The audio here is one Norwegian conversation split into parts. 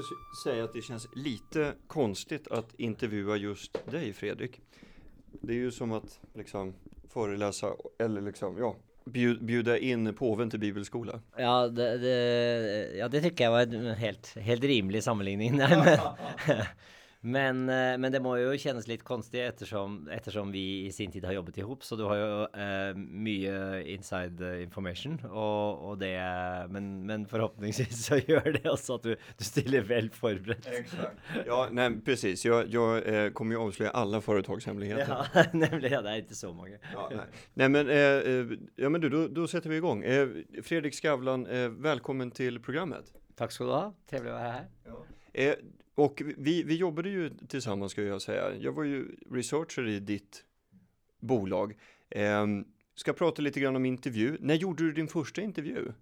måste säga att det känns lite konstigt att intervjua just dig Fredrik. Det är ju som att liksom föreläsa eller liksom, ja, bjuda in påven till bibelskola. Ja, det, det, ja, det tycker jag var en helt, helt rimlig sammenligning. Nei, men, men, eh, men, det må jo kjennes litt konstig ettersom, ettersom vi i sin tid har jobbet i hop. Så du har jo eh, mye inside information. Og, og det, men, men, forhåpningsvis så gjør det også at du, du stiller vel forberedt. Exakt. Ja, nei, precis. Jeg, jeg eh, kommer jo avsløre alle foretagshemmeligheter. Ja, nemlig. Ja, det er ikke så mange. Ja, nei. nei men, eh, eh ja, men du, da setter vi i gang. Eh, Fredrik Skavlan, velkommen til programmet. Takk skal du ha. Trivelig å være her. Ja. Och vi, vi jobbade ju tillsammans ska jag säga. Jag var ju researcher i ditt bolag. Eh, ska prata lite grann om intervju. När gjorde du din första intervju?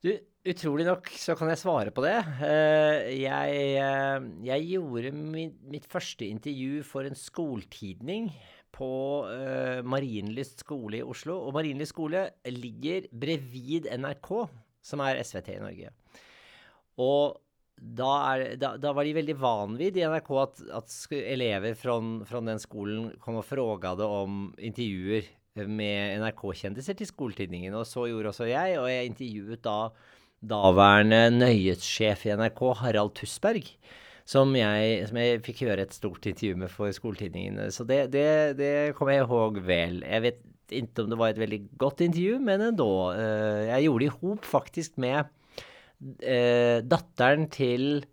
Du, utrolig nok så kan jeg svare på det. Uh, jeg, uh, jeg, gjorde min, mitt første intervju for en skoltidning på uh, Marienlyst skole i Oslo. Og Marienlyst skole ligger bredvid NRK, som er SVT i Norge. Og da, er, da, da, var de veldig van i NRK at, at elever fra, fra, den skolen kom og frågade om intervjuer med NRK-kjendiser til skoletidningen. Og så gjorde også jeg, og jeg intervjuet da daværende nøyhetssjef i NRK, Harald Tussberg. Som jeg, som jeg, fikk gjøre et stort intervju med for skoletidningen. Så det, det, det kommer jeg ihåg vel. Jeg vet ikke om det var et veldig godt intervju, men ändå. Eh, jeg gjorde det i hop faktisk med eh, datteren til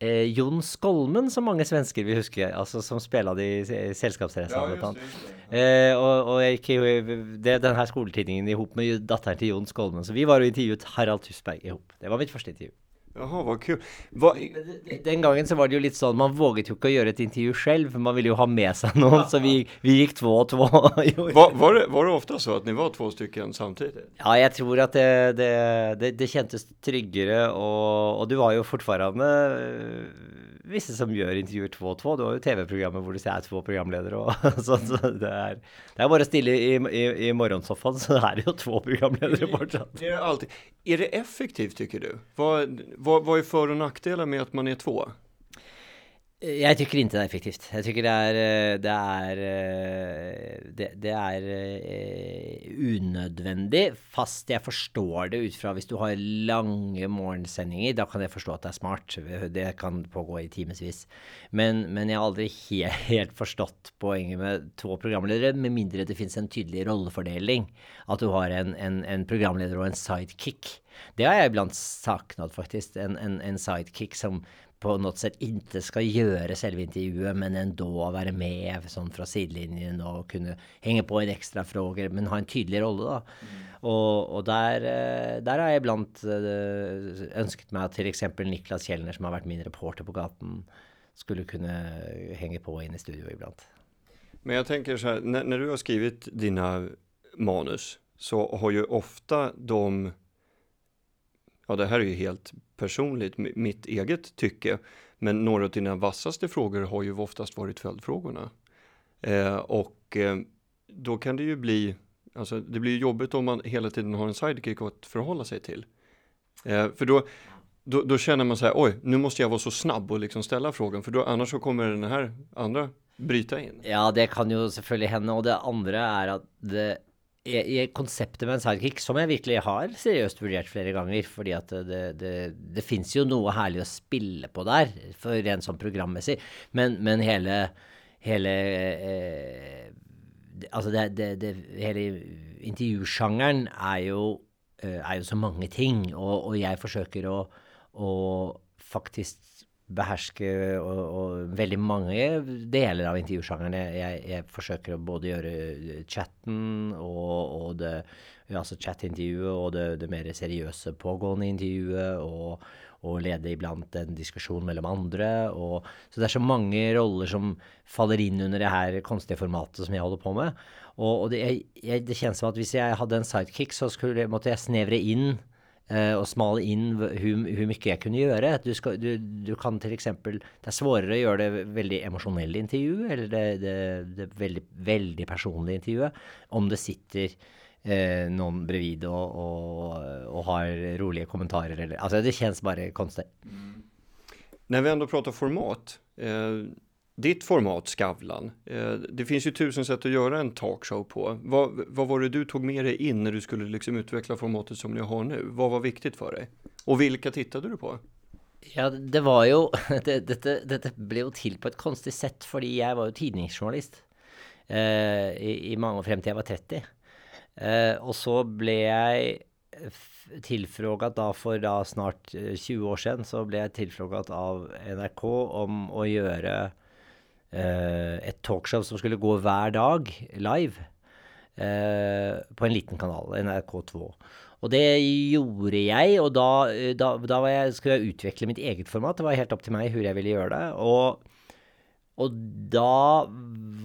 eh, Jon Skolmen, som mange svensker vil huske, altså som spilla i Selskapsreisa. Ja, eh, og, og jeg gikk i denne skoletidningen i hop med datteren til Jon Skolmen. Så vi var og intervjuet Harald Tusberg i hop. Det var mitt første intervju. Jaha, vad kul. Hva... Den gangen så var det jo litt sånn, man våget jo ikke å gjøre et intervju selv, for man ville jo ha med seg noen, så vi, vi gikk två og två. var, var, det, var det ofte så at ni var to stykker samtidig? Ja, jeg tror at det, det, det, det kjentes tryggere, og, og du var jo fortfarande visse som gjør intervjuer två og två. Du har jo TV-programmer hvor du ser to programledere og sånn. Så det er, det er bare stille i, i, i morgensofaen, så er jo to programledere fortsatt. Det er, alltid. er det effektivt, syns du? Hva, hva, hva er for- og nackdelar med at man er två? Jeg tykker ikke det er effektivt. Jeg tykker det er eh, Det er, eh, det, det er uh, unødvendig. Fast jeg forstår det ut fra hvis du har lange morgensendinger, da kan jeg forstå at det er smart. Det kan pågå i timevis. Men, men, jeg har aldri helt, helt forstått poenget med to programledere, med mindre det finnes en tydelig rollefordeling. At du har en, en, en programleder og en sidekick. Det har jeg iblant savnet, faktisk. En, en sidekick som på noe sett ikke skal gjøre selve intervjuet, men ändå være med sånn fra sidelinjen og kunne henge på en ekstra fråge, men ha en tydelig rolle, da. Mm. Og, og der, eh, der, har jeg iblant eh, ønsket meg at f.eks. Niklas Kjellner, som har vært min reporter på gaten, skulle kunne henge på inn i studio iblant. Men jeg tenker så her, når, når du har skrevet dine manus, så har jo ofte de ja det här är ju helt personligt, mitt eget tycke, men några av dina vassaste frågor har ju oftast varit följdfrågorna. Eh, och eh, då kan det ju bli, alltså det blir jobbigt om man hela tiden har en sidekick att förhålla sig till. Eh, för då, då, då, känner man så här, oj, nu måste jag vara så snabb och liksom ställa frågan, för då, annars så kommer den här andra bryta in. Ja, det kan jo selvfølgelig hende, og det andre er at det i konseptet med en sidekick, som jeg virkelig har seriøst vurdert flere ganger, fordi at det, det, det fins jo noe herlig å spille på der, for rent sånn programmessig, men, men hele, hele eh, Altså, det, det, det, hele intervjusjangeren er jo, eh, er jo så mange ting, og, og jeg forsøker å, å faktisk beherske og, og, veldig mange deler av intervjusjangeren. Jeg, jeg, forsøker å både gjøre chatten og, og det altså chat-intervjuet og det, det, mer seriøse pågående intervjuet, og, og lede iblant en diskusjon mellom andre. Og, så det er så mange roller som faller inn under det her konstige formatet som jeg holder på med. Og, det, jeg, det kjennes som at hvis jeg hadde en sidekick, så skulle, måtte jeg snevre inn og smale inn hvor, mye jeg kunne gjøre. Du, skal, du, du kan f.eks. Det er svårere å gjøre det veldig emosjonelle intervjuet, eller det, det, det veldig, veldig personlige intervjuet, om det sitter eh, noen bredvid og, og, og, har rolige kommentarer eller Altså, det kjennes bare konstig. Når vi ändå prater format, eh, ditt format Skavlan, eh, det finnes jo tusen sätt å gjøre en talkshow på. Hva, vad, var det du tog med deg inn når du skulle liksom utveckla formatet som ni har nå? Hva var viktig for deg? Og hvilke tittet du på? Ja, det var jo det, dette, dette, ble jo til på et konstig sett, fordi jeg var jo tidningsjournalist eh, i, i, mange år frem til jeg var 30. Eh, og så ble jeg tilfrågat da for da snart 20 eh, år siden, så ble jeg tilfrågat av NRK om å gjøre et talkshow som skulle gå hver dag live eh, på en liten kanal, NRK2. Og det gjorde jeg, og da, da, da jeg, skulle jeg utvikle mitt eget format. Det var helt opp til meg hvor jeg ville gjøre det. Og, og da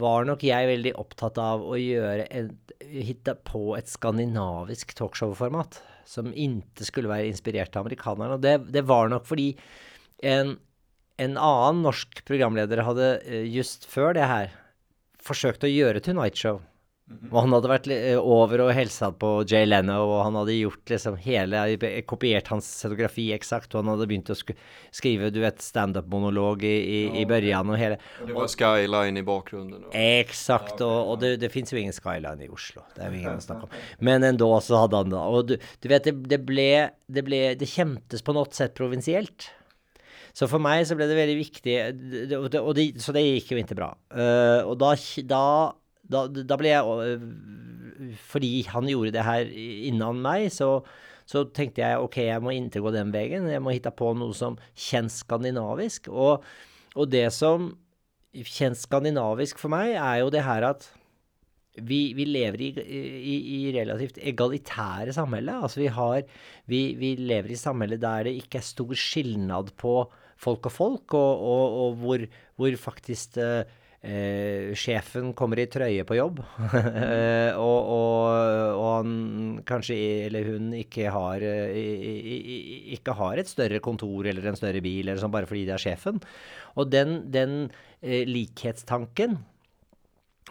var nok jeg veldig opptatt av å gjøre hitte på et skandinavisk talkshow-format. Som ikke skulle være inspirert av amerikanerne. Og det, det var nok fordi en, en annen norsk programleder hadde eh, just før det her forsøkt å gjøre Tonight Show. Og han hadde vært eh, over og hilsa på Jay Leno, og han hadde gjort liksom hele Kopiert hans scenografi eksakt, og han hadde begynt å sk skrive du vet, standup-monolog i, i, ja, i børjan og hele Og det var skyline i bakgrunnen? Og. Eksakt, ja, okay, og, og, det, det fins jo ingen skyline i Oslo. Det er jo ingen å snakke om. Men endå så hadde han det. Og du, du vet, det, det, ble Det ble Det kjentes på noe sett provinsielt. Så for meg så ble det veldig viktig, og det, så det gikk jo ikke bra. Uh, og da, da da, da, ble jeg øh, Fordi han gjorde det her innan meg, så, så tenkte jeg ok, jeg må ikke gå den veien. Jeg må hitte på noe som kjennes skandinavisk. Og, og det som kjennes skandinavisk for meg, er jo det her at vi, vi lever i, i, i, relativt egalitære samhelle. Altså vi, vi, vi lever i samhelle der det ikke er stor skilnad på folk og folk, og, og, og hvor, hvor, faktisk uh, Eh, sjefen kommer i trøye på jobb, eh, og, og, og, han kanskje eller hun ikke har, eh, ikke har et større kontor eller en større bil eller sånn bare fordi det er sjefen. Og den, den eh, likhetstanken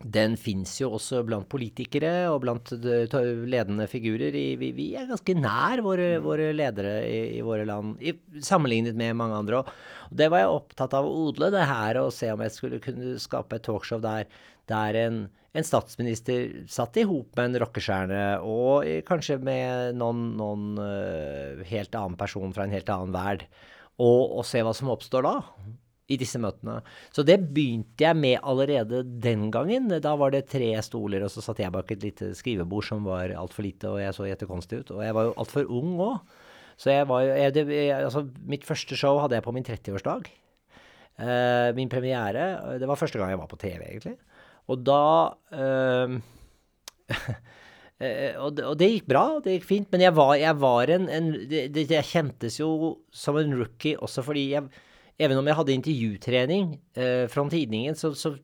den fins jo også blant politikere og blant ledende figurer. I, vi, vi, er ganske nær våre, mm. våre ledere i, i, våre land, i, sammenlignet med mange andre. Og det var jeg opptatt av å odle, det her, og se om jeg skulle kunne skape et talkshow der, der en, en statsminister satt i hop med en rockestjerne, og kanskje med noen, noen uh, helt annen person fra en helt annen verd, og, og se hva som oppstår da i disse møtene. Så det begynte jeg med allerede den gangen. Da var det tre stoler, og så satt jeg bak et lite skrivebord som var altfor lite, og jeg så jettekonstig ut. Og jeg var jo altfor ung òg. Så jeg var jo jeg, det, jeg, Altså, mitt første show hadde jeg på min 30-årsdag. Uh, min premiere Det var første gang jeg var på TV, egentlig. Og da uh, og, det, og, det, gikk bra, det gikk fint, men jeg var, jeg var en, en det, det, Jeg kjentes jo som en rookie også fordi jeg Even om jeg hadde intervjutrening eh, fra tidningen, så, så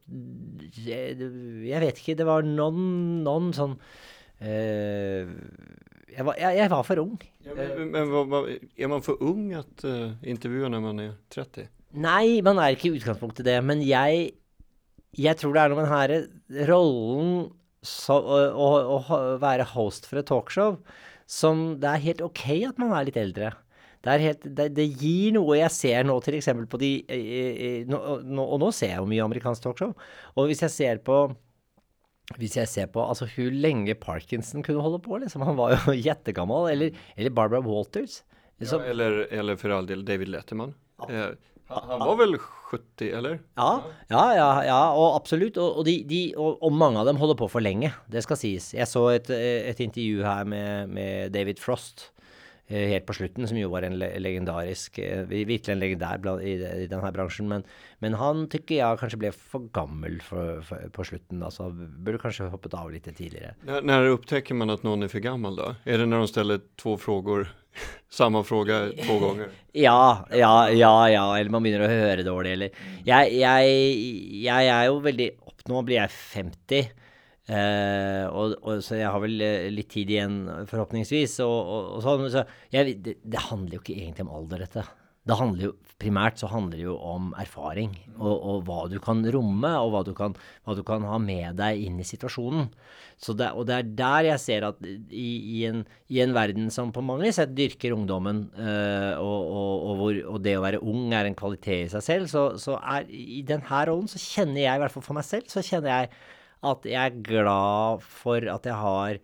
jeg, jeg, vet ikke, det var noen, noen sånn eh, jeg, var, jeg, jeg, var, for ung. Ja, men, men hva, hva, Er man for ung at uh, intervjue når man er 30? Nei, man er ikke i utgangspunktet det. Men jeg, jeg tror det er noe med den her rollen så, å, å, å være host for et talkshow som det er helt ok at man er litt eldre. Det, helt, det, det, gir noe jeg ser nå f.eks. på de nå, nå, Og nå ser jeg jo mye amerikansk talkshow. Og hvis jeg ser på hvis jeg ser på altså hvor lenge Parkinson kunne holde på, liksom. Han var jo jettegammel. Eller, eller Barbara Walters. Liksom. Ja, eller, eller, for all del David Letterman. Ja. Eh, han var vel 70, eller? Ja, ja, ja, ja og absolutt. Og, og, de, de, og, og, mange av dem holder på for lenge, det skal sies. Jeg så et, et intervju her med, med David Frost helt på slutten, som jo var en legendarisk eh, Virkelig en legendær i, i denne bransjen. Men, men, han tykker jeg kanskje ble for gammel for, for, på slutten. Altså burde kanskje hoppet av litt tidligere. Når, når oppdager man at noen er for gammel, da? Er det når de stiller to spørsmål? Samme spørsmål to ganger? ja, ja, ja, ja. Eller man begynner å høre dårlig, eller Jeg, jeg, jeg er jo veldig opp Nå blir jeg 50. Uh, og, og, så jeg har vel uh, litt tid igjen, forhåpningsvis. Og, og, og sånn, så jeg, det, det, handler jo ikke egentlig om alder, dette. det handler jo primært så handler det jo om erfaring og, hva du kan romme, og hva du kan, hva du kan, ha med deg inn i situasjonen. Det, og det er der jeg ser at i, i, en, i en, verden som på mange sett dyrker ungdommen, og, hvor, og, det å være ung er en kvalitet i seg selv, så, så er i denne rollen så kjenner jeg, i hvert fall for meg selv, så kjenner jeg at jeg er glad for at jeg har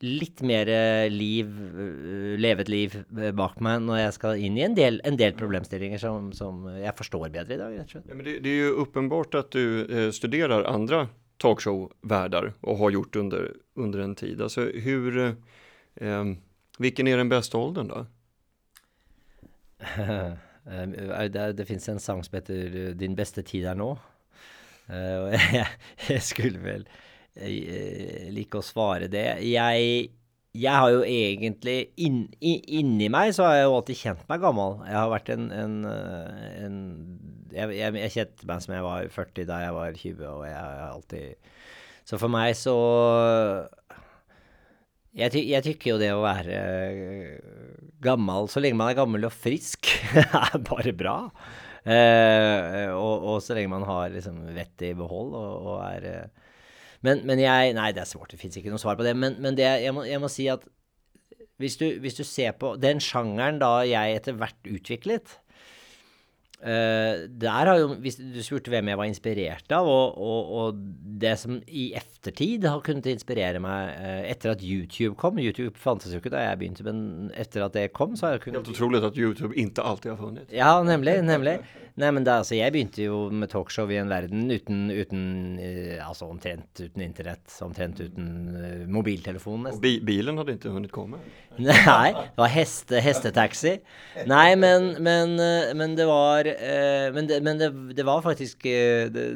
litt mer liv, øh, levet liv øh, bak meg når jeg skal inn i en del, en del problemstillinger som, som, jeg forstår bedre i dag. rett og slett. Ja, men det, det, er jo åpenbart at du eh, studerer andre talkshow-verder og har gjort under, under en tid. Altså, hur, eh, hvilken er den beste alderen da? det, det fins en sang som heter 'Din beste tid er nå'. Uh, og jeg, jeg, skulle vel uh, like å svare det. Jeg, jeg har jo egentlig inn, Inni meg så har jeg jo alltid kjent meg gammel. Jeg har vært en, en, eh, en jeg, jeg, jeg kjente meg som jeg var 40 da jeg var 20, og jeg har alltid Så for meg så jeg, ty jeg, tykker jo det å være gammel, så lenge man er gammel og frisk, er bare bra. Eh, og, og, så lenge man har liksom vettet i behold og, og er eh, men, men, jeg Nei, det er svårt. Det fins ikke noe svar på det. Men, men det, jeg, må, jeg, må, si at hvis du, hvis du ser på den sjangeren da jeg etter hvert utviklet, Uh, der har jo, hvis Du spurte hvem jeg var inspirert av, og, og, og, det som i eftertid har kunnet inspirere meg uh, etter at YouTube kom YouTube fantes jo ikke da jeg begynte, men etter at det kom, så har jeg kunnet Helt utrolig at YouTube ikke alltid har funnet. Ja, nemlig. nemlig. Nei, men da, altså, jeg begynte jo med talkshow i en verden uten, uten uh, Altså omtrent uten internett, omtrent uten mobiltelefon. Og bi bilen hadde ikke hunnet komme? Nei, det var heste, hestetaxi. Nei, men, men, men det var eh, men, det, men det, det, var faktisk eh, det,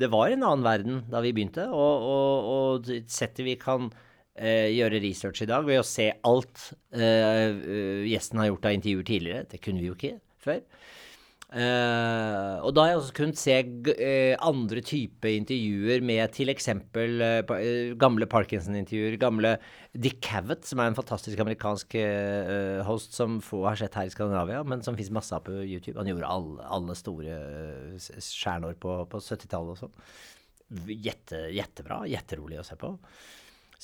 det, var en annen verden da vi begynte. Og, og, og settet vi kan eh, gjøre research i dag ved å se alt eh, gjesten har gjort av intervjuer tidligere, det kunne vi jo ikke før. Uh, og da har jeg også kunnet se uh, andre typer intervjuer med eksempel uh, gamle Parkinson-intervjuer. Gamle Dick Cavett, som er en fantastisk amerikansk host som få har sett her i Skandinavia, men som fins masse av på YouTube. Han gjorde alle, alle store stjerner på, på 70-tallet og sånn. Jette, jettebra. Jetterolig å se på.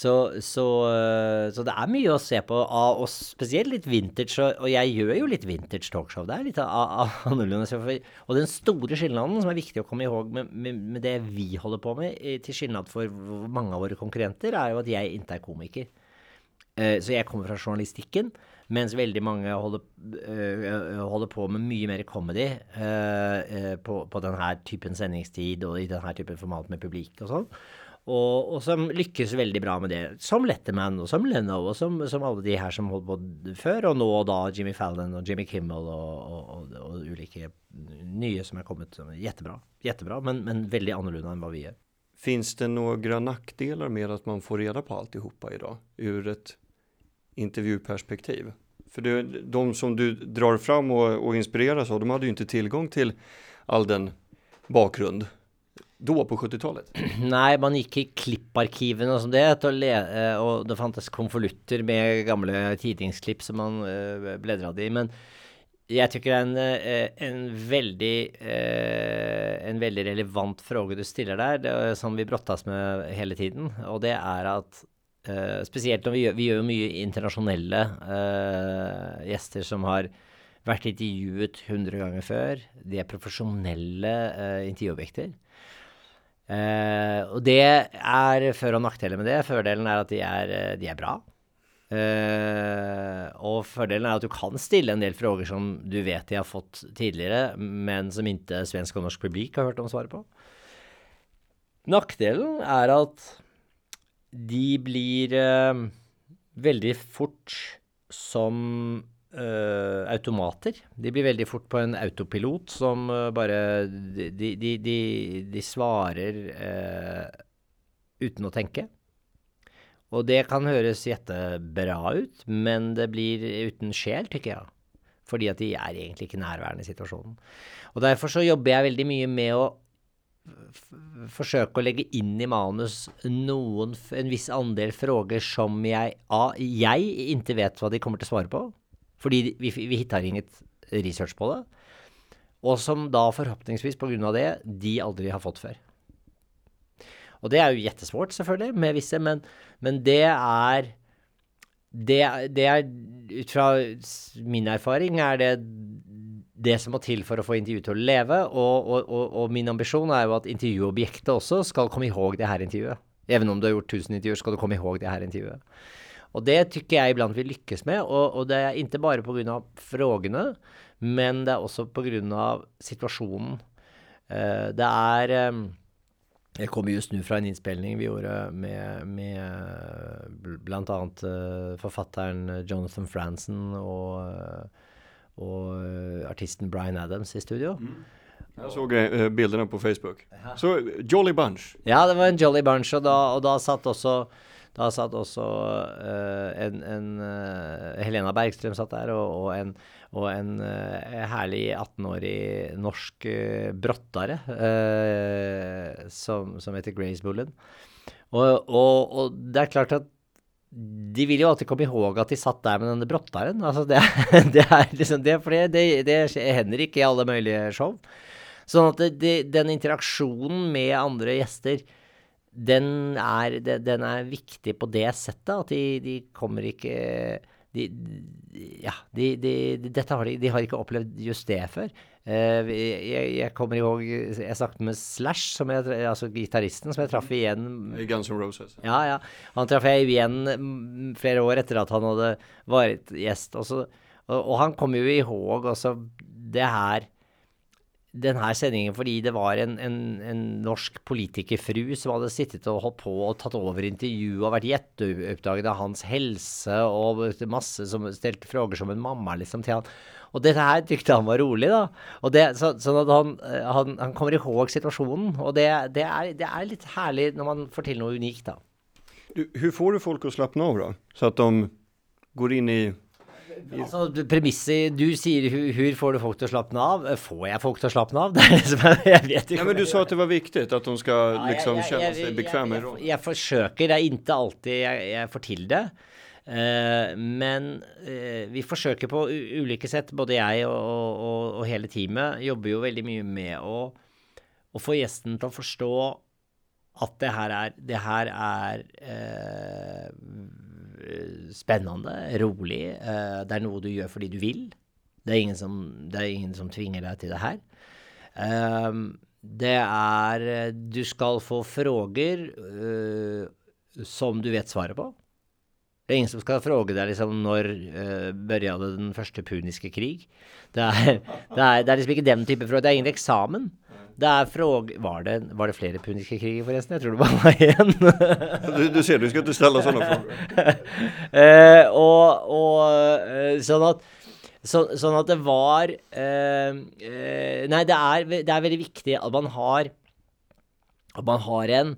Så, så, eh, så, det er mye å se på, og spesielt litt vintage. Og jeg gjør jo litt vintage talkshow. Det er litt annerledes. Og den store skillnaden som er viktig å komme ihåg med, med, med, det vi holder på med, til skillnad for mange av våre konkurrenter, er jo at jeg ikke er komiker. Eh, så jeg kommer fra journalistikken, mens veldig mange holder, øh, holder på med mye mer comedy på, på denne typen sendingstid og i denne typen format med publikk og sånn. Og, og, som lykkes veldig bra med det. Som Letterman og som Leno og som, som alle de her som holdt på før, og nå og da Jimmy Fallon og Jimmy Kimmel og, og, og ulike nye som er kommet. Jettebra, jettebra men, men veldig annerledes enn hva vi gjør. Fins det noen nackdelar med at man får reda på alt i dag, ur et intervjuperspektiv? For det, de som du drar fram og, og inspireres av, de hadde jo ikke tilgang til all den bakgrunn da på 70-tallet? Nei, man gikk i klipparkivene og sånn det, het, og det fantes konvolutter med gamle tidningsklipp som man uh, bledret i. Men jeg tykker det er en, uh, en, veldig, uh, en veldig relevant fråge du stiller der, det, som vi brottas med hele tiden. Og det er at uh, spesielt når vi gjør, vi gjør jo mye internasjonelle gjester som har vært intervjuet 100 ganger før. De er profesjonelle intervjuobjekter. Uh, og det er før- og nackdeler med det. Fordelen er at de er, eh, de er bra. Uh, og fordelen er at du kan stille en del spørsmål som du vet de har fått tidligere, men som ikke svensk og norsk publik har hørt om svaret på. Nackdelen er at de blir uh, veldig fort som Uh, automater. De blir veldig fort på en autopilot som uh, bare De, de, de, de svarer uh, uten å tenke. Og det kan høres jettebra ut, men det blir uten sjel, tykker jeg. Fordi at de er egentlig ikke nærværende i situasjonen. Og derfor så jobber jeg veldig mye med å forsøke å legge inn i manus noen, en viss andel frågor som jeg, A, jeg ikke vet hva de kommer til å svare på fordi vi, vi har inget research på det. og som da forhåpentligvis pga. det de aldri har fått før. Og det er jo jettesvårt, selvfølgelig, med visse, men, men det er det, det, er Ut fra min erfaring er det det som må til for å få intervjuet til å leve. Og, og, og, og, min ambisjon er jo at intervjuobjektet også skal komme ihåg det her intervjuet. Even om du har gjort 1000 intervjuer, skal du komme ihåg det her intervjuet. Og det tykker jeg iblant vi lykkes med. Og, og det er ikke bare pga. frågene, men det er også pga. situasjonen. Uh, det er um, Jeg kommer just nå fra en innspilling vi gjorde med, med bl.a. Uh, forfatteren Jonathan Franzen og, og artisten Bryan Adams i studio. Mm. Jeg så bildene på Facebook. Så Jolly Bunch. Ja, det var en Jolly Bunch, og da, og da satt også da satt også uh, en, en uh, Helena Bergstrøm satt der, og, og en, og en uh, herlig 18-årig norsk brottere som, som, heter Grace Bullen. Og, og, og, det er klart at de vil jo alltid komme ihåg at de satt der med denne brottaren. Altså det, det er liksom det, for det, det, hender ikke i alle mulige show. Sånn at den interaksjonen med andre gjester den er, den er, viktig på det settet. At de, de kommer ikke de, Ja, de, dette har de, de har ikke opplevd just det før. Uh, jeg, jeg, kommer ihåg Jeg snakket med Slash, som jeg, altså gitaristen, som jeg traff igjen I Guns N' Roses. Ja, ja. Han traff jeg igjen flere år etter at han hadde vært gjest. Også, og, og, han kommer jo ihåg også det her denne sendingen fordi det var en, en, en, norsk politikerfru som hadde sittet og holdt på og tatt over intervjuet og vært gjetteoppdaget av hans helse og masse som stilte frågor som en mamma liksom til han. Og dette her tykte han var rolig, da. Og det, så, sånn at han, han, han, kommer ihåg situasjonen. Og det, det, er, det, er, litt herlig når man får til noe unikt, da. Du, hvordan får du folk å slappe av, da? Så at de går inn i Altså, premisset Du sier hur får du folk til å slappe av? Får jeg folk til å slappe av? Det er liksom, jeg vet ikke. Ja, men du sa at det var viktig at de skal liksom kjenne seg bekvemme i rollen. Jeg, forsøker. Det er ikke alltid jeg, jeg får til det. Uh, men uh, vi forsøker på ulike sett, både jeg og, og, og, hele teamet jobber jo veldig mye med å, å, få gjesten til å forstå at det her er, det her er uh, spennende, rolig. Uh, det er noe du gjør fordi du vil. Det er ingen som, er ingen som tvinger deg til det her. Uh, det er Du skal få frågor uh, som du vet svaret på. Det er ingen som skal fråge deg liksom når uh, begynte den første puniske krig. Det er, det, er, det er, liksom ikke den type frågor. Det er ingen eksamen. Det er fråg... Var det, var det flere puniske kriger, forresten? Jeg tror det bare var én. du, du, ser, du ikke stelle sånne frågor. eh, og, og uh, sånn at så, sånn at det var eh, Nei, det er, det er, veldig viktig at man har At man har en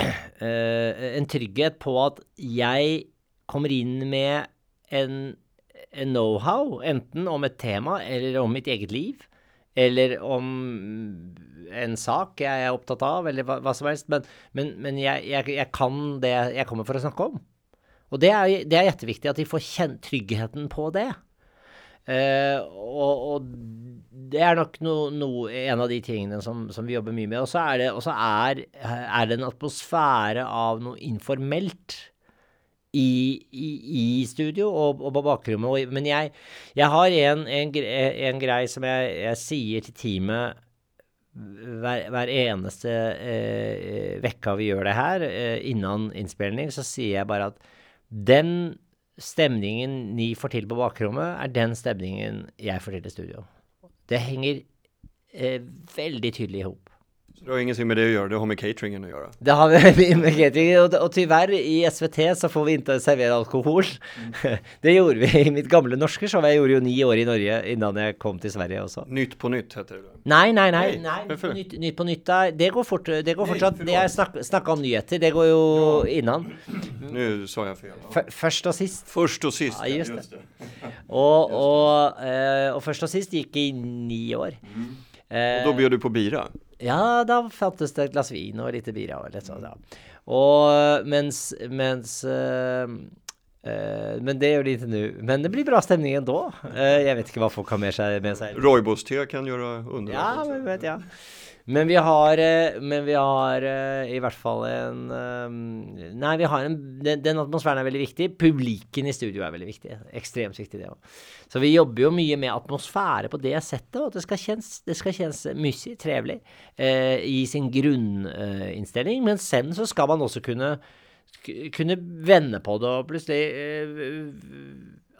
en trygghet på at jeg kommer inn med en, en know-how, enten om et tema eller om mitt eget liv eller om en sak jeg er opptatt av, eller hva, hva som helst. Men, men, men jeg, jeg, jeg, kan det jeg kommer for å snakke om. Og det er, det er jetteviktig at de får kjent tryggheten på det. Uh, og, og, det er nok no, no, en av de tingene som, som vi jobber mye med. Og så er, er, er det en atmosfære av noe informelt i, i, i, studio og, og på bakrommet. men jeg, jeg har en, en, en grei som jeg, jeg, sier til teamet hver, hver eneste eh, vekka vi gjør det her, eh, innan innspilling, så sier jeg bare at den stemningen ni får til på bakrommet, er den stemningen jeg får til i studio. Det henger eh, veldig tydelig i hop. Det har ingenting med det å gjøre, det har med cateringen å gjøre? Det har med cateringen, og, og tyvärr i SVT så får vi ikke servere alkohol. Mm. Det gjorde vi i mitt gamle norske show. Jeg gjorde jo ni år i Norge innan jeg kom til Sverige også. Nytt på nytt heter det? Nei, nei, nei. nei, nei nytt, nytt, på nytt Det går, fort, det går fortsatt. Det er snak, snakka om nyheter. Det går jo innan. Nå sa jeg feil. Ja. Først og sist. Først og sist, ja. Just det. Og, og, uh, og, først og sist gikk i ni år. Mm. Og da blir du på bira? Ja, da fantes det et glass vin og litt bira og litt sånn. Ja. Og mens, mens uh, uh, men det gjør de ikke nå. Men det blir bra stemning ändå. Uh, jeg vet ikke hva folk har med seg. Med seg. Roybos-te kan gjøre under. Ja, men vet ja. Men vi har, eh, men vi har eh, i hvert fall en eh, Nei, vi har en den, den atmosfæren er veldig viktig. Publikken i studio er veldig viktig. Ekstremt viktig, det òg. Så vi jobber jo mye med atmosfære på det settet. Og at det skal kjennes, det skal kjennes mysig, trevelig, eh, i sin grunninnstilling. men sen så skal man også kunne kunne vende på det og plutselig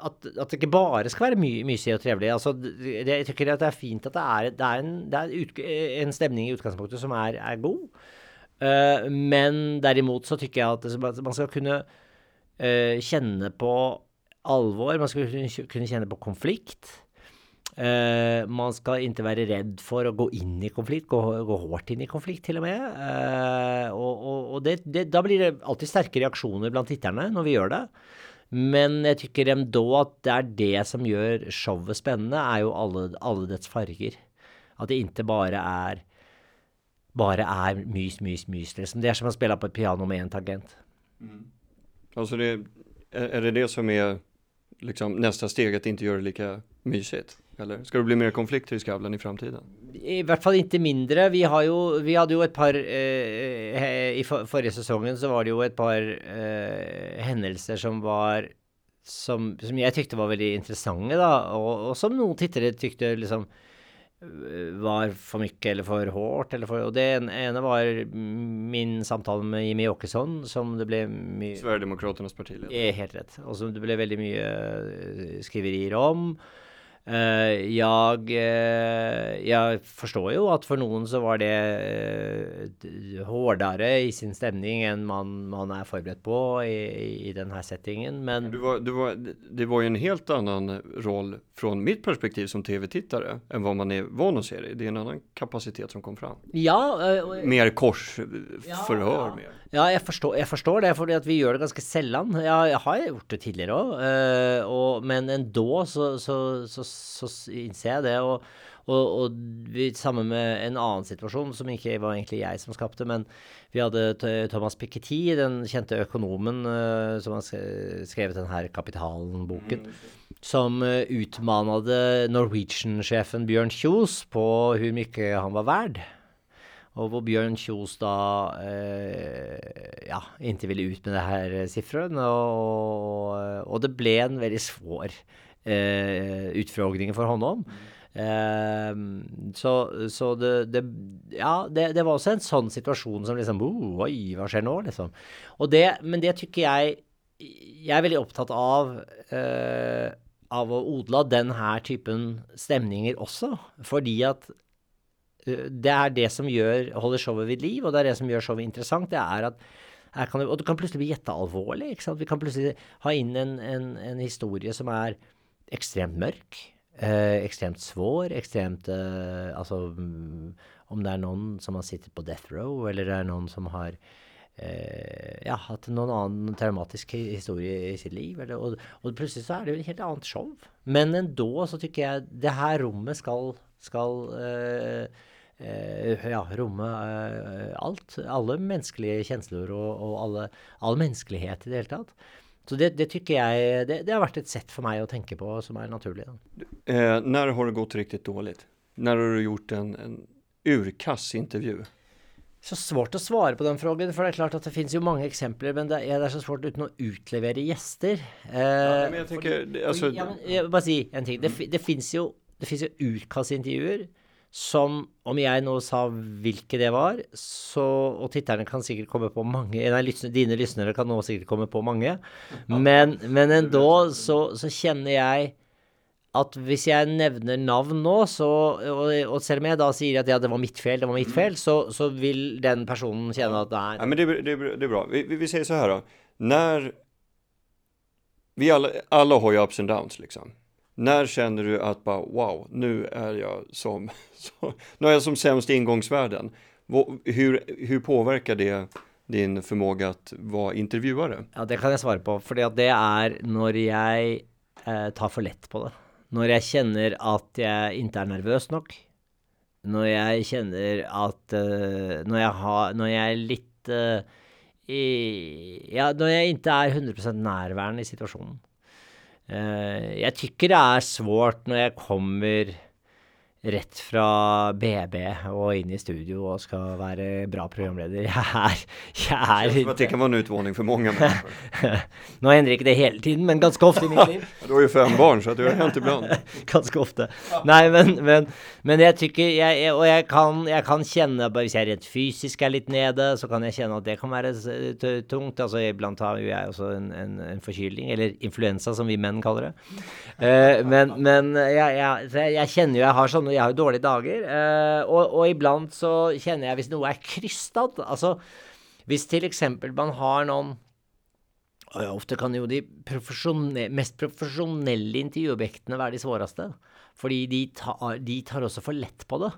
at, at, det ikke bare skal være my mysig og trevelig. Altså, det, jeg tykker at det er fint at det er, det er, en, det er ut, en, stemning i utgangspunktet som er, er god. Uh, men derimot så tykker jeg at man skal kunne uh, kjenne på alvor. Man skal kunne kjenne på konflikt. Uh, man skal ikke være redd for å gå inn i konflikt, gå, gå hårdt inn i konflikt til og med. Uh, og, og, og det, det, da blir det alltid sterke reaksjoner blant titterne når vi gjør det. Men jeg tykker endog at det er det som gjør showet spennende, er jo alle, alle dets farger. At det ikke bare er bare er mys, mys, mys. Liksom. Det er som å spille på et piano med en tangent. Mm. Altså det, er det det som er liksom, neste steg, at ikke gjøre det like mysig? Eller skal det bli mer konflikt i Skavlan i framtiden? I hvert fall ikke mindre. Vi, jo, vi hadde jo et par eh, I for, forrige sesongen så var det jo et par eh, hendelser som var som, som, jeg tykte var veldig interessante, da. Og, og som noen tittere tykte liksom eh, var for mye eller for. Eller for, og det ene var min samtale med Jimmy Åkesson, som det ble mye Sverigedemokraternas partileder. Helt rett. Og som det ble veldig mye eh, skriverier om. Uh, jeg, uh, jeg, forstår jo at for noen så var det uh, hårdere i sin stemning enn man, man er forberedt på i, i denne settingen, men du var, du var, Det var jo en helt annen rolle fra mitt perspektiv som TV-tittere enn hva man er vant å se det. Det er en annen kapasitet som kom fram. Ja, mer korsforhør. Ja, ja. Ja jeg, forstår, jeg, forstår, det, for vi gjør det ganske sjelden. Ja, jeg har gjort det tidligere òg, men endå så, så, så så innser jeg det. Og, og, og vi, sammen med en annen situasjon, som ikke var egentlig jeg som skapte, men vi hadde Thomas Piketty, den kjente økonomen uh, som har skrevet denne Kapitalen-boken, mm. som uh, Norwegian-sjefen Bjørn Kjos på hvor mye han var verd. Og hvor Bjørn Kjos da eh, ja, ikke ville ut med det her sifferet. Og, og, det ble en veldig svår eh, utfrågning for håndom. Eh, så, så det, det, Ja, det, det, var også en sånn situasjon som liksom Oi, hva skjer nå? liksom. Men det tykker jeg Jeg er veldig opptatt av eh, av å odle den her typen stemninger også. Fordi at det er det som gjør, holder showet ved liv, og det er det som gjør showet interessant. Det er at kan, Og det kan plutselig bli gjettealvorlig. ikke sant? Vi kan plutselig ha inn en, en, en historie som er ekstremt mørk. Eh, ekstremt svår, ekstremt eh, Altså mm, om det er noen som har sittet på death row, eller det er noen som har eh, ja, hatt noen annen traumatisk historie i sitt liv. Eller, og, og, plutselig så er det jo et helt annet show. Men endå så tykker jeg det her rommet skal, skal eh, eh, ja, romme eh, alt. Alle menneskelige kjensler og, og alle, all menneskelighet i det hele tatt. Så det, det tycker jeg det, det, har vært et sett for meg å tenke på som er naturlig. Eh, når har det gått riktig dårlig? Når har du gjort en, en urkass intervju? Så svårt å svare på den frågan, for det er klart at det finnes jo mange eksempler, men det er, det er så svårt uten å utlevere gjester. Eh, ja, men jeg tenker, altså, ja, men, jeg bare si en ting. Det, det fins jo, jo utkastintervjuer som om jeg nå sa hvilke det var, så Og titterne kan sikkert komme på mange Nei, dine lyttere kan nå sikkert komme på mange. Men, men endå så, så, kjenner jeg at hvis jeg nevner navn nå, så og, og, selv om jeg da sier at ja, det var mitt feil, det var mitt feil, så, så vil den personen kjenne at det er ja, Men det, det, det er bra. Vi, vi, vi sier så her, da. Når Vi alle, alle har jo ups and downs, liksom. När känner du att bara wow, nu är jag som, så, nu är jag som sämst i ingångsvärden? Hur, hur påverkar det din förmåga att vara intervjuare? Ja, det kan jeg svare på, for det er når jeg eh, tar for lett på det. Når jeg kjenner at jeg ikke er nervøs nok. Når jeg kjenner at eh, når, jeg har, når jeg er litt eh, Ja, når jeg ikke er 100 nærværende i situasjonen. Eh, jeg tykker det er svårt når jeg kommer rett fra BB og inn i studio og skal være bra programleder. Jeg er, jeg er det kan være en utfordring for mange. Nå endrer ikke det hele tiden, men ganske ofte i mitt liv. Du har jo fem barn så du har hänt ibland. ganske ofte. Nei, men, men, men jeg tykker jeg, jeg, Og jeg kan, jeg kan kjenne Hvis jeg rent fysisk er litt nede, så kan jeg kjenne at det kan være tungt. Altså Iblant har jo jeg også en, en, en forkylning, eller influensa, som vi menn kaller det. Uh, men men jeg kjenner jo jeg har sånne Jeg har jo dårlige dager. eh, og, og iblant så kjenner jeg hvis noe er krystad Altså hvis eksempel man har noen og ofte kan jo de profesjonelle, mest profesjonelle intervjuobjektene være de svåreste. Fordi de tar, de tar også for lett på det.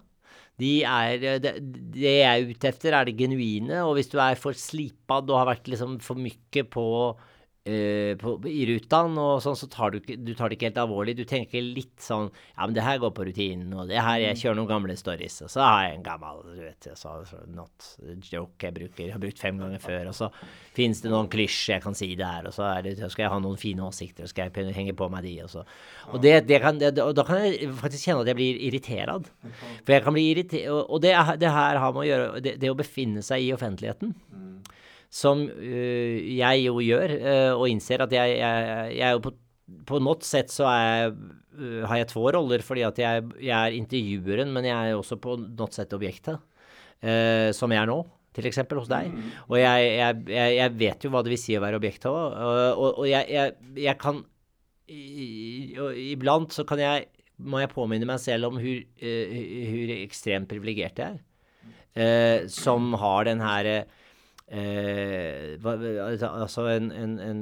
De er, det, det jeg er ute etter, er det genuine. Og hvis du er for slipad og har vært liksom for mye på, eh, på i rutaen og sånn, så tar du, du tar det ikke helt alvorlig. Du tenker litt sånn Ja, men det her går på rutinen, og det her Jeg kjører noen gamle stories, og så har jeg en gammel du vet, så, not joke jeg bruker. Jeg har brukt fem ganger før, og så fins det noen klisj jeg kan si der, og så, det, så skal jeg ha noen fine åsikter, og skal jeg henge på meg de, og så Og det, det kan, det, og da kan jeg faktisk kjenne at jeg blir irriterad. For jeg kan bli irritert Og og det, er- det her har med å gjøre det, det å befinne seg i offentligheten som øh, jeg jo gjør, øh, og innser at jeg, jeg, jeg er jo på, på nåt sett så er jeg, uh, har jeg to roller, fordi at jeg, jeg er intervjueren, men jeg er også på nåt sett objektet, uh, som jeg er nå. Til eksempel hos deg. Og jeg, jeg, vet jo hva det vil si å være objektet òg. Og, og, og jeg, jeg, jeg kan i- og Iblant så kan jeg må jeg påminne meg selv om hvor, eh, hvor ekstremt privilegert jeg er. Eh, som har den her eh, hva, Altså en, en, en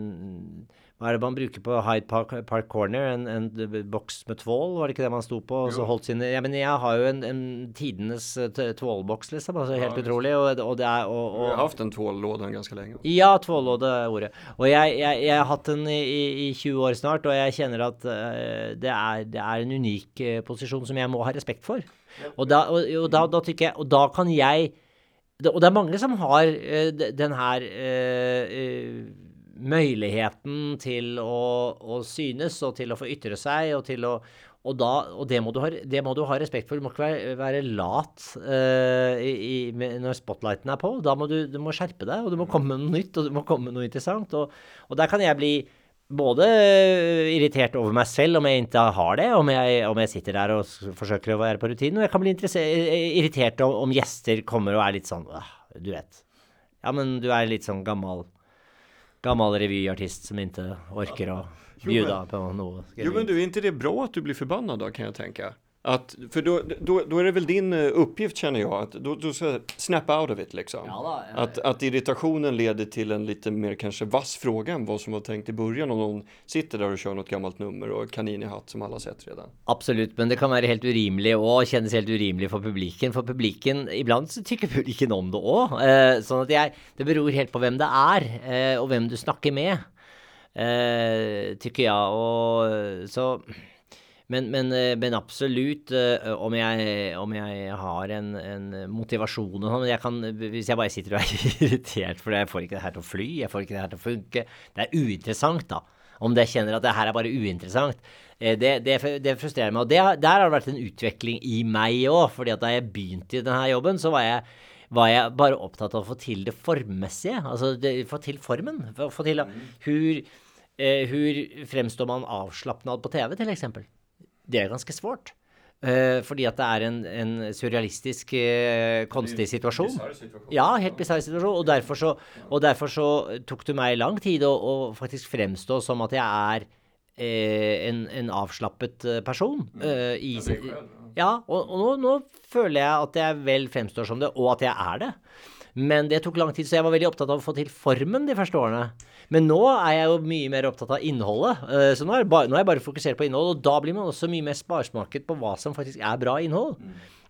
Hva er det man bruker på Hyde Park, Park Corner? En, en boks med tvål, var det ikke det man sto på? Og sine Ja, men jeg har jo en, en tidenes eh, tvålboks, liksom. Altså helt utrolig. Og, og det er og, Vi har hatt haft tvållåde ganske lenge. länge. ja, tvålåde er ordet. Og jeg, jeg, jeg har hatt den i, i, i 20 år snart, og jeg kjenner at uh, det, er, det er en unik uh, posisjon som jeg må ha respekt for. Og da, og, og da, da tykker jeg Og da kan jeg det- Og det er mange som har uh, den her eh, eh, muligheten til å, å synes og til å få ytre seg og til å og, da, og det, må ha, det må du ha respekt for. Du må ikke være, være lat uh, i, når spotlighten er på. Da må du, du må skjerpe deg, og du må komme med noe nytt, og du må komme med noe interessant. Og, og der kan jeg bli både irritert over meg selv om jeg ikke har det, om jeg, om jeg sitter der og forsøker å være på rutinen, og jeg kan bli irritert om, om gjester kommer og er litt sånn «Åh, Du vet. Ja, men du er litt sånn gammel Gammel revyartist som ikke orker å bjude bjuda på noe. Jo men du, er ikke det bra at du blir forbanna da, kan jeg tänka? Att, för då, då, då är det väl din oppgift, uppgift känner jag, att då, då ska snap out of it liksom. Ja ja. Att, att irritationen leder till en lite mer kanske vass fråga än vad som var tänkt i början om någon sitter där och kör något gammalt nummer och kanin i hatt som alla sett redan. Absolutt, men det kan være helt urimelig og kjennes helt urimelig for publikken. For publikken, iblant så tykker publikken om det òg. Eh, sånn at jeg Det beror helt på hvem det er, eh, og hvem du snakker med, eh, tykker jeg. Og så men, men, eh, men absolutt, eh, om jeg, om jeg har en, en motivasjon og sånn Hvis jeg bare sitter og er irritert fordi jeg får ikke det her til å fly, jeg får ikke det her til å funke Det er uinteressant, da. Om jeg kjenner at det her er bare uinteressant. eh, Det, det, det frustrerer meg. Og det, der har det vært en utvikling i meg òg. fordi at da jeg begynte i denne jobben, så var jeg var jeg bare opptatt av å få til det formmessige. Altså det, få til formen. Få, få til Hvor, eh, hvor fremstår man avslappnad på TV, til eksempel? Det er ganske svårt. Uh, fordi at det er en, en surrealistisk, uh, konstig situasjon. Ja, helt bisarr situasjon. Og derfor, så, og derfor så tok det meg lang tid å, å faktisk fremstå som at jeg er uh, en, en avslappet eh, person. eh, i, ja, og, og nå, nå føler jeg at jeg vel fremstår som det, og at jeg er det. Men det tok lang tid, så jeg var veldig opptatt av å få til formen de første årene. Men nå er jeg jo mye mer opptatt av innholdet. eh, Så nå er, det bare, nå er jeg bare fokusert på innhold, og da blir man også mye mer sparsmaket på hva som faktisk er bra innhold.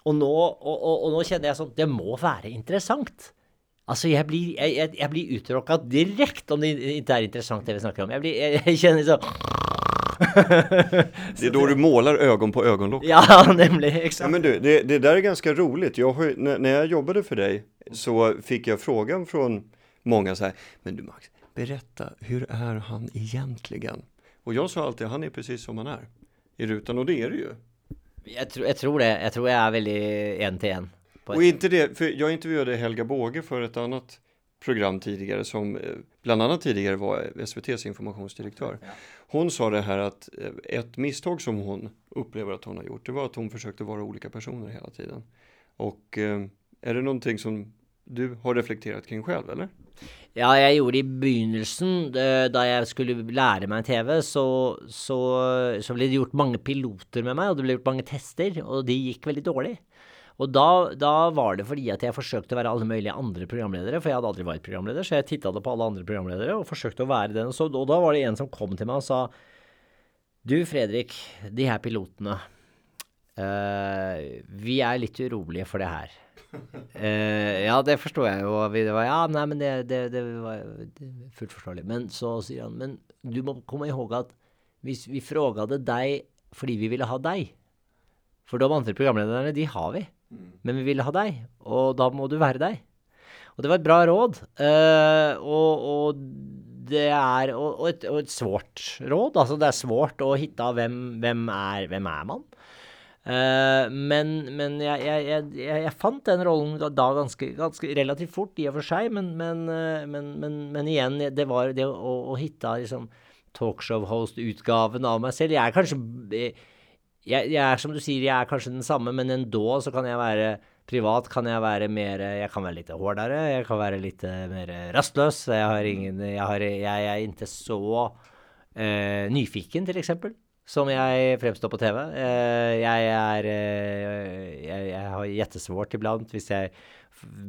Og, nå, og, og, og nå kjenner jeg sånn Det må være interessant. Altså, jeg blir, jeg, jeg, jeg blir direkte om det ikke er interessant det vi snakker om. Jeg, blir, jeg, jeg kjenner sånn Det är då du målar ögon på ögonlock. Ja, nämligen. Exakt. Ja, men du, det, det där är ganska roligt. Jag har, när, när jag jobbade för dig så fick jag frågan från många så här, men du Max, berätta, hur är han egentligen? Och jag sa alltid, han är precis som han är i rutan och det är det ju. Jeg, tror- jag tror det. Jeg tror jeg er veldig en til en. Och inte det, för jag intervjuade Helga Båge för ett annat program tidigare som eh, bland annat tidigare var SVTs informationsdirektör. Hon sa det här att eh, ett misstag som hon upplever att hon har gjort, det var att hon försökte vara olika personer hela tiden. Och eh, är det någonting som du har reflekterat kring själv, eller? Ja, jeg gjorde det i begynnelsen. Da jeg skulle lære meg TV, så, så, så ble det gjort mange piloter med meg, og det ble gjort mange tester, og de gikk veldig dårlig. Og da, da var det fordi at jeg forsøkte å være alle mulige andre programledere, for jeg hadde aldri vært programleder, så jeg titta på alle andre programledere og forsøkte å være den. Og, så, og da var det en som kom til meg og sa Du, Fredrik, de her pilotene Uh, Vi er litt urolige for det her. Uh, ja, det forstår jeg jo. Det var, ja, nei, men det, det, det var det fullt forståelig. Men så sier han, men du må komme ihåg at hvis vi frågade deg fordi vi ville ha deg For de andre programlederne, de har vi. Men vi ville ha deg, og da må du være deg. Og det var et bra råd. Uh, og, og det er og, og, et, og et svårt råd. Altså, det er svårt å hitte hvem, hvem, er, hvem er man. uh, men men jeg, jeg, jeg, jeg, fant den rollen da, ganske, ganske relativt fort, i og for seg. Men, men, eh, men, igjen, det var det å, å hitte liksom talkshow-host-utgaven av meg selv. Jeg er kanskje jeg, jeg er som du sier, jeg er kanskje den samme, men endå så kan jeg være Privat kan jeg være mer Jeg kan være litt hårdere, jeg kan være litt eh, mer rastløs. Jeg har ingen Jeg, har, jeg er ikke så eh, nyfiken, til eksempel, som jeg fremstår på TV. Eh, jeg er eh, jeg, jeg har jettesvårt iblant hvis jeg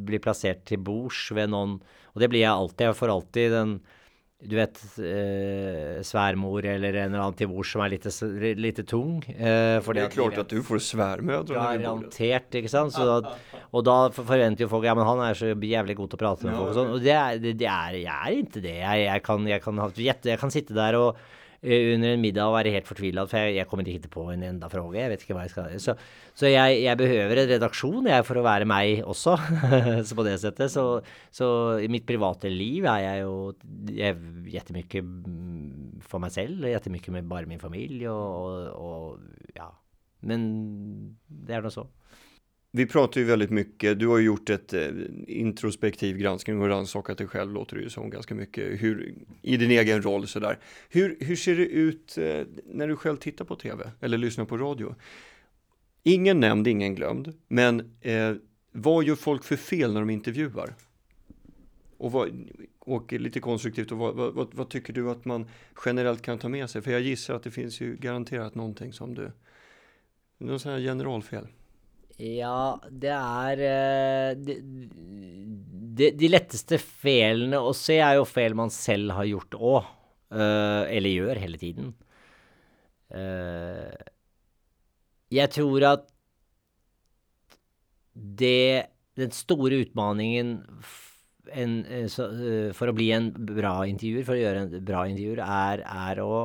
blir plassert til bords ved noen Og det blir jeg alltid. Jeg får alltid den du vet, eh, sværmor eller en eller annen til bords som er litt, litt tung. Eh, Det er at klart att du får sværmødre. Garantert, ikke sant. Så da, og da forventer jo folk Ja, men han er så jævlig god til å prate med folk og sånn. Og det er, det, er Jeg er ikke det. Jeg, jeg, kan, jeg, kan, jeg kan sitte der og under en middag og være helt fortvila, for jeg, jeg kommer ikke på en enda fråge. Jeg vet ikke hva jeg skal Så, så jeg, jeg behøver en redaksjon, jeg, for å være meg også. så på det settet. Så, så i mitt private liv er jeg jo jeg Jättemye mm, for meg selv, jättemye med bare min familie og, og, og ja. Men det er nå så. Vi pratar ju väldigt mycket, du har ju gjort ett eh, introspektiv granskning och rannsakat dig själv låter det ju som ganska mycket, hur, i din egen roll sådär. Hur, hur ser det ut eh, när du själv tittar på tv eller lyssnar på radio? Ingen nämnd, ingen glömd, men eh, vad gör folk för fel när de intervjuar? Och, vad, och lite konstruktivt, och vad, vad, vad, tycker du att man generellt kan ta med sig? För jag gissar att det finns ju garanterat någonting som du, någon sån här generalfel. Ja, det er eh, de, de, de letteste felene å se er jo feil man selv har gjort òg. eller gjør hele tiden. Eh, jeg tror at det Den store utfordringen eh, eh, for å bli en bra intervjuer, for å gjøre en bra intervjuer, er, er å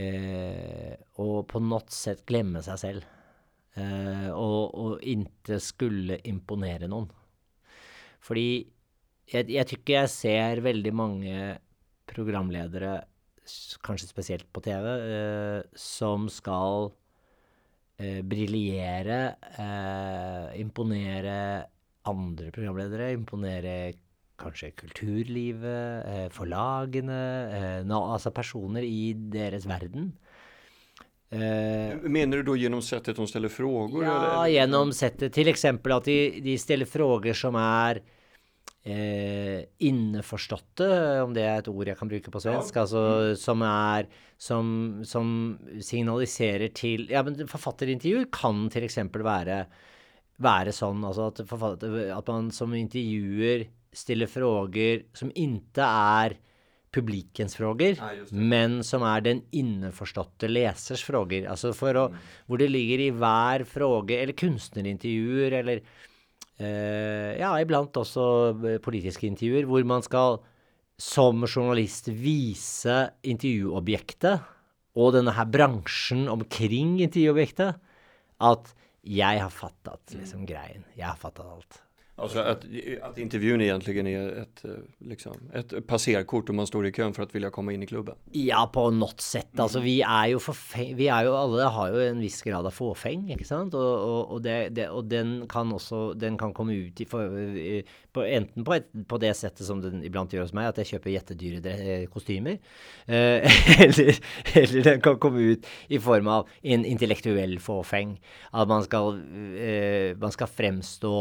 eh, Å på något sett glemme seg selv. Eh, og, og ikke skulle imponere noen. Fordi jeg, jeg tykker jeg ser veldig mange programledere, kanskje spesielt på TV, eh, som skal eh, briljere, eh, imponere andre programledere, imponere kanskje kulturlivet, eh, forlagene, eh, altså personer i deres verden. Eh, Mener du da gjennom settet de stiller frågor? ja, eller? gjennom settet. Til eksempel at de, de stiller frågor som er eh, innforståtte, om det er et ord jeg kan bruke på svensk. Altså som er som, som signaliserer til Ja, men forfatterintervjuer kan til eksempel være, være sånn altså at, forfatter, at man som intervjuer stiller frågor som ikke er publikens det. men som er den innforståtte lesers fråger. Altså for å, hvor det ligger i hver fråge, eller kunstnerintervjuer, eller eh, ja, iblant også eh, politiske intervjuer, hvor man skal som journalist vise intervjuobjektet og denne her bransjen omkring intervjuobjektet at jeg har fattet liksom greien. Jeg har fattet alt. Alltså att, att intervjun egentligen är ett, eh, liksom, ett passerkort om man står i kön for å ville komme inn i klubben? Ja, på något sett. Altså, vi er jo forfeng... Vi er jo alle har jo en viss grad av fåfeng, ikke sant? Og, og, og, det, det, og den kan også Den kan komme ut i, for, på, enten på, et, på, det settet som den iblant gjør hos meg, at jeg kjøper jettedyre eh, kostymer, eh, eller, eller, den kan komme ut i form av en intellektuell fåfeng. At man skal, eh, man skal fremstå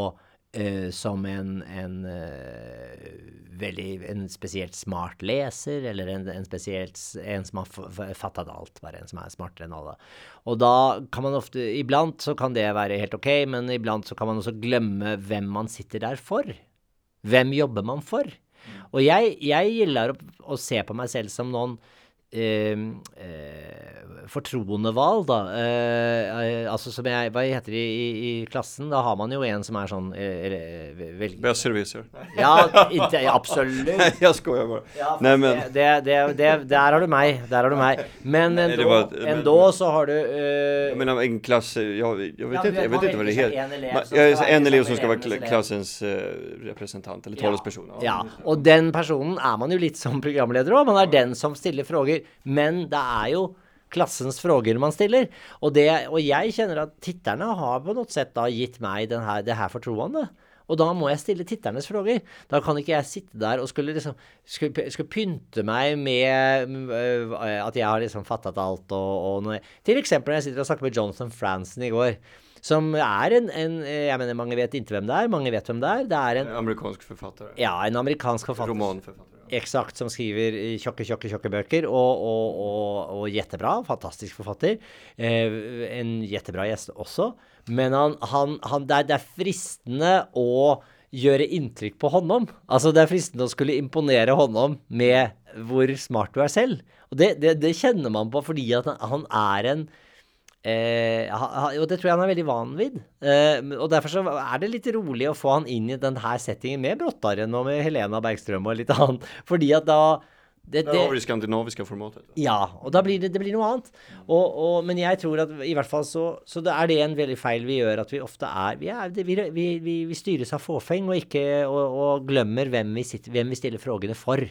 Uh, som en, en uh, veldig en spesielt smart leser, eller en, en spesielt en som har fattet alt, bare en som er smartere enn alle. Og da kan man ofte Iblant så kan det være helt ok, men iblant så kan man også glemme hvem man sitter der for. Hvem jobber man for? Og jeg, jeg gilder å, å se på meg selv som noen eh, eh, fortroendevalg, da. Eh, altså som jeg Hva heter det i, i, klassen? Da har man jo en som er sånn eh, Besserwisser. Ja, ikke, absolutt. jeg skojar bare. Ja, Nei, men det, det, det, Der har du meg. Der har du meg. Men ändå så har du uh, Jeg mener en klasse Jeg, jeg vet, ikke, hva det heter. En elev, en elev som skal være klassens uh, representant, eller talsperson. Ja, og den personen er man jo litt som programleder òg. Man er den som stiller frågor. Men det er jo klassens frågor man stiller. Og, det, og jeg kjenner at titterne har på noe sett da gitt meg her, det her fortroende. Og da må jeg stille titternes frågor. Da kan ikke jeg sitte der og skulle liksom skulle, skulle pynte meg med uh, at jeg har liksom fattet alt og, og noe. Til eksempel når jeg sitter og snakker med Jonathan Franzen i går. Som er en, en, Jeg mener, mange vet ikke hvem det er. Mange vet hvem det er. Det er en Amerikansk forfatter. Ja, en amerikansk forfatter. Romanforfatter. Ja. Eksakt, som skriver tjokke, tjokke, tjokke bøker, og, og, og, og jettebra. Fantastisk forfatter. Eh, en jettebra gjest også. Men han, han, han det, er, det, er, fristende å gjøre inntrykk på Håndom. Altså, det er fristende å skulle imponere Håndom med hvor smart du er selv. Og det, det, det kjenner man på fordi at han er en Eh, og det tror jeg han er veldig van vid. Eh, og derfor så er det litt rolig å få han inn i denne settingen med Brottaren og med Helena Bergstrøm og litt annet. Fordi at da det, det, har vi det skandinaviske formatet. Ja, og da blir det, det blir noe annet. Og, og, men jeg tror at i hvert fall så, så det er det en veldig feil vi gjør, at vi ofte er Vi, er, vi, vi, vi styres av fåfeng og ikke og, og glemmer hvem vi, sitter, hvem vi stiller frågene for.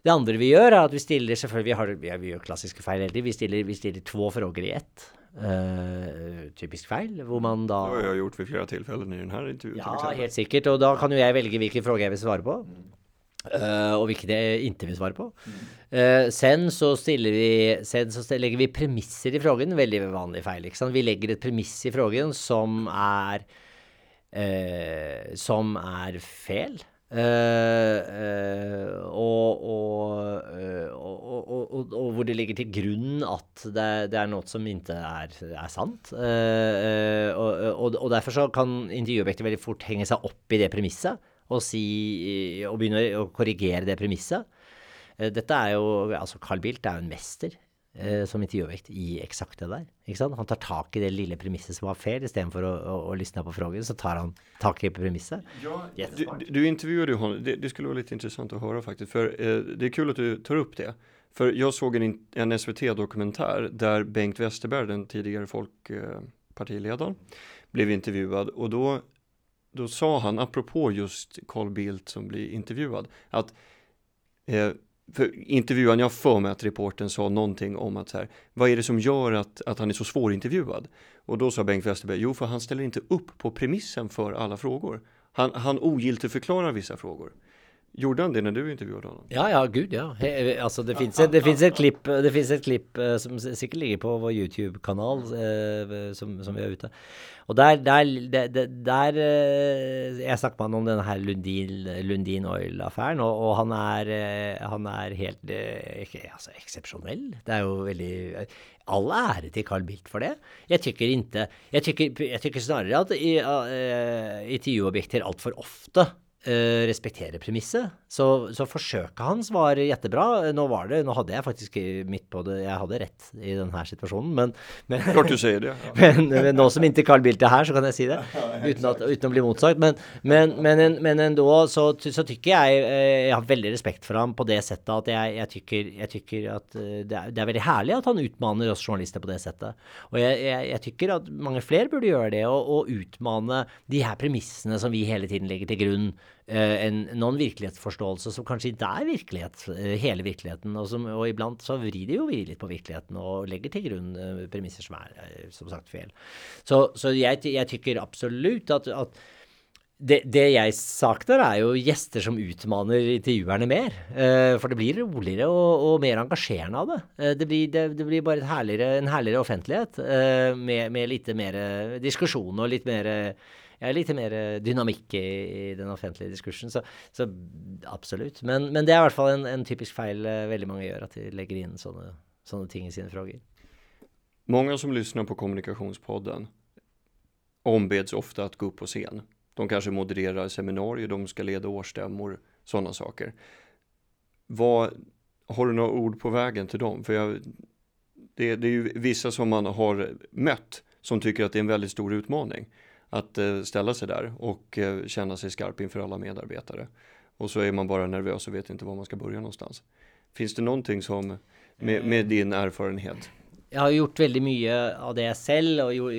Det andre vi gjør, er at vi stiller selvfølgelig, vi, har, vi gjør klassiske feil hele tiden. Vi stiller, vi stiller to frågor i ett. Uh, typisk feil, hvor man da Det har jeg gjort ved flere tilfeller i denne intervjuet. Ja, helt sikkert. Og da kan jo jeg velge hvilken spørsmål jeg vil svare på. Uh, og hvilke jeg ikke vil svare på. Uh, sen så stiller vi Sen så legger vi premisser i frågen. Veldig vanlig feil. ikke sant? Vi legger et premiss i frågen som er Som er feil. Uh, uh, og, og, og, og, hvor det ligger til grunn at det, det er noe som ikke er, er sant. Uh, og, derfor så kan intervjuobjektet veldig fort henge seg opp i det premisset og, si, og begynne å korrigere det premisset. dette er jo altså Carl Bildt er jo en mester eh, som intervjuobjekt i eksakt det der. Ikke sant? Han tar tak i det lille premisset som var feil, istedenfor å, å, å lysne på frågan, så tar han tak i premisset. Ja, du, du intervjuet ju honom, det, det, skulle være litt interessant å høre faktisk, for eh, det er kul at du tar opp det. For jeg så en, en SVT-dokumentär der Bengt Westerberg, den tidligere folkpartilederen, eh, ble intervjuet, og da då sa han, apropå just Carl Bildt som blir intervjuad, at eh, för intervjuan, jag för mig att reporten sa någonting om att så här, vad är det som gör att, att han är så svårintervjuad? Och då sa Bengt Westerberg, jo för han ställer inte upp på premissen för alla frågor. Han, han ogiltigförklarar vissa frågor. Gjorde han det når du intervjuet honom? Ja, ja, gud ja. He, altså, det fins et, et, klipp, det finnes et klipp uh, som sikkert ligger på vår YouTube-kanal, uh, som, som, vi er ute. Og der, der, der, der uh, Jeg snakket med han om denne her Lundin, Lundin Oil-affæren, og, og, han er, han er helt altså, eksepsjonell. Det er jo veldig All ære til Carl Bildt for det. Jeg tykker ikke Jeg tykker, snarere at intervjuobjekter altfor ofte uh, respektere premisset. Så, så, forsøket hans var jettebra. Nå var det, nå hadde jeg faktisk midt på det Jeg hadde rett i denne situasjonen, men, men Klart du sier det. Ja. men, men, nå som inntil Carl Bildt er her, så kan jeg si det. Uten, at, uten å bli motsagt. Men, men, men, men endå så, så tykker jeg eh, Jeg har veldig respekt for ham på det settet at jeg, jeg, tykker, jeg tykker, at eh, det er, det er, veldig herlig at han utmaner oss journalister på det settet. Og jeg, jeg, jeg tykker at mange flere burde gjøre det, og, og utmane de her premissene som vi hele tiden legger til grunn en noen virkelighetsforståelse som kanskje ikke er virkelighet, eh, hele virkeligheten. Og, som, og iblant så vrir de jo vi litt på virkeligheten og legger til grunn uh, premisser som er som sagt feil. Så, så jeg, jeg tykker absolutt at, at det, det, jeg sakner, er jo gjester som utmaner intervjuerne mer. Eh, for det blir roligere og, og mer engasjerende av det. Eh, det, blir, det, det, blir, bare herligere, en herligere offentlighet eh, med, med, litt mer diskusjon og litt mer er litt mer eh, dynamikk i, i den offentlige diskursen. Så, så absolutt. Men, men, det er i hvert fall en, en typisk feil uh, veldig mange gjør, at de legger inn sånne, sånne ting i sine frågor. Mange som lyssnar på Kommunikationspodden ombeds ofte å gå opp på scen. De kanskje modererer seminarier, de skal lede årsstämmor, sånne saker. Vad, har du noen ord på veien til dem? For jeg, det, det, er jo vissa som man har møtt som tycker at det er en veldig stor utmaning att eh, ställa sig där och eh, känna sig skarp inför alla medarbetare. Och så är man bara nervös och vet inte var man ska börja någonstans. Finns det någonting som, med, med din erfarenhet? Jeg har gjort veldig mye av det selv, og,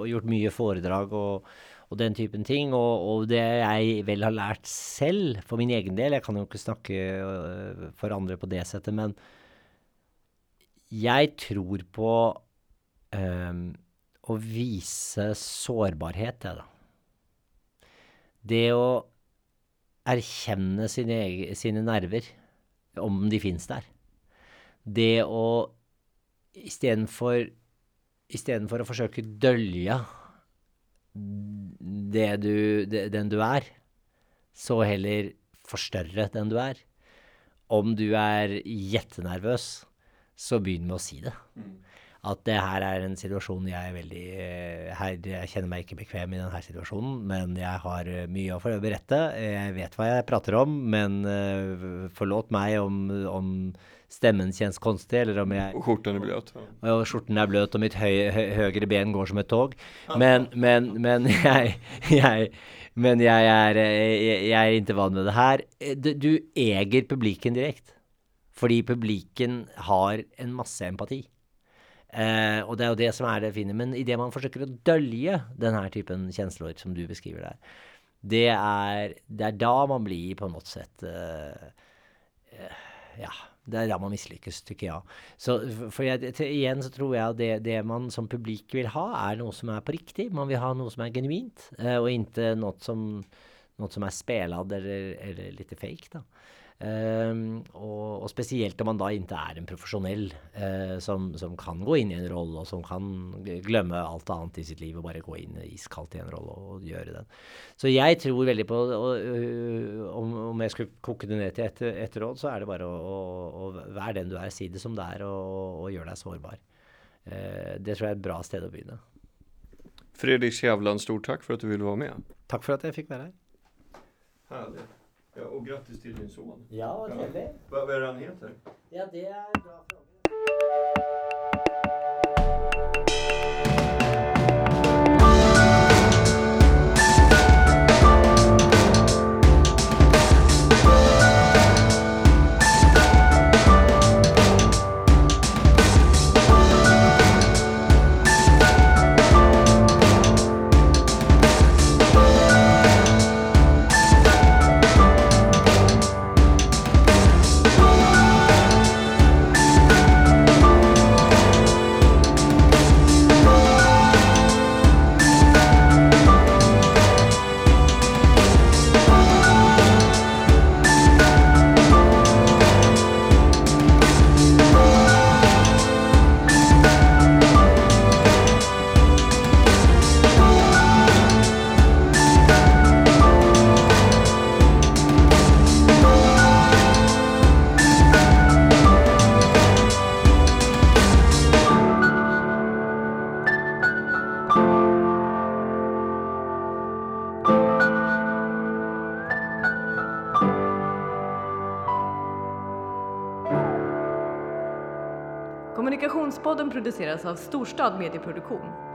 og gjort mye foredrag og, og den typen ting. Og, og, det jeg vel har lært selv, for min egen del Jeg kan jo ikke snakke øh, for andre på det settet, men jeg tror på um, å vise sårbarhet, det, da. Det å erkjenne sine, sine nerver, om de fins der. Det å istedenfor Istedenfor å forsøke å dølje det du, det, den du er, så heller forstørre den du er. Om du er jettenervøs, så begynn med å si det. Mm at det her er en situasjon jeg er veldig eh, her, Jeg kjenner meg ikke bekvem i denne situasjonen, men jeg har eh, mye å berette. Jeg vet hva jeg prater om, men uh, forlåt meg om, om stemmen kjennes konstig, eller om jeg Skjorten er bløt. Ja. Og skjorten er bløt, og mitt høy, høy, høyre ben går som et tog. Men, men, men jeg, jeg men jeg er, jeg, jeg er ikke vant med det her. Du, du eger publiken direkte. Fordi publiken har en masse empati. Eh, og det er jo det som er det fine. Men idet man forsøker å dølje denne typen kjensler som du beskriver der, det er, det er da man blir på noe sett eh, eh, Ja, det er da man mislykkes, tykker jeg. Så for jeg, til, igjen så tror jeg at det, det, man som publik vil ha, er noe som er på riktig. Man vil ha noe som er genuint, eh, og ikke noe som, noe som er spelad eller, eller litt fake. da. Um, og, og, spesielt om man da ikke er en profesjonell uh, som, som, kan gå inn i en rolle, og som kan glemme alt annet i sitt liv og bare gå inn iskaldt i en rolle og, gjøre den. Så jeg tror veldig på og, uh, om, om, jeg skulle koke det ned til et, et råd, så er det bare å, å, å, være den du er, si det som det er, og, og gjøre deg sårbar. Uh, det tror jeg er et bra sted å begynne. Fredrik Skjævland, stor takk for at du ville være med. Takk for at jeg fikk være her. Herlig. Ja, og grattis til din son. Ja, vad er Ja. Vad är det han heter? Ja, det er bra fråga. Produceras av Storstad Medieproduktion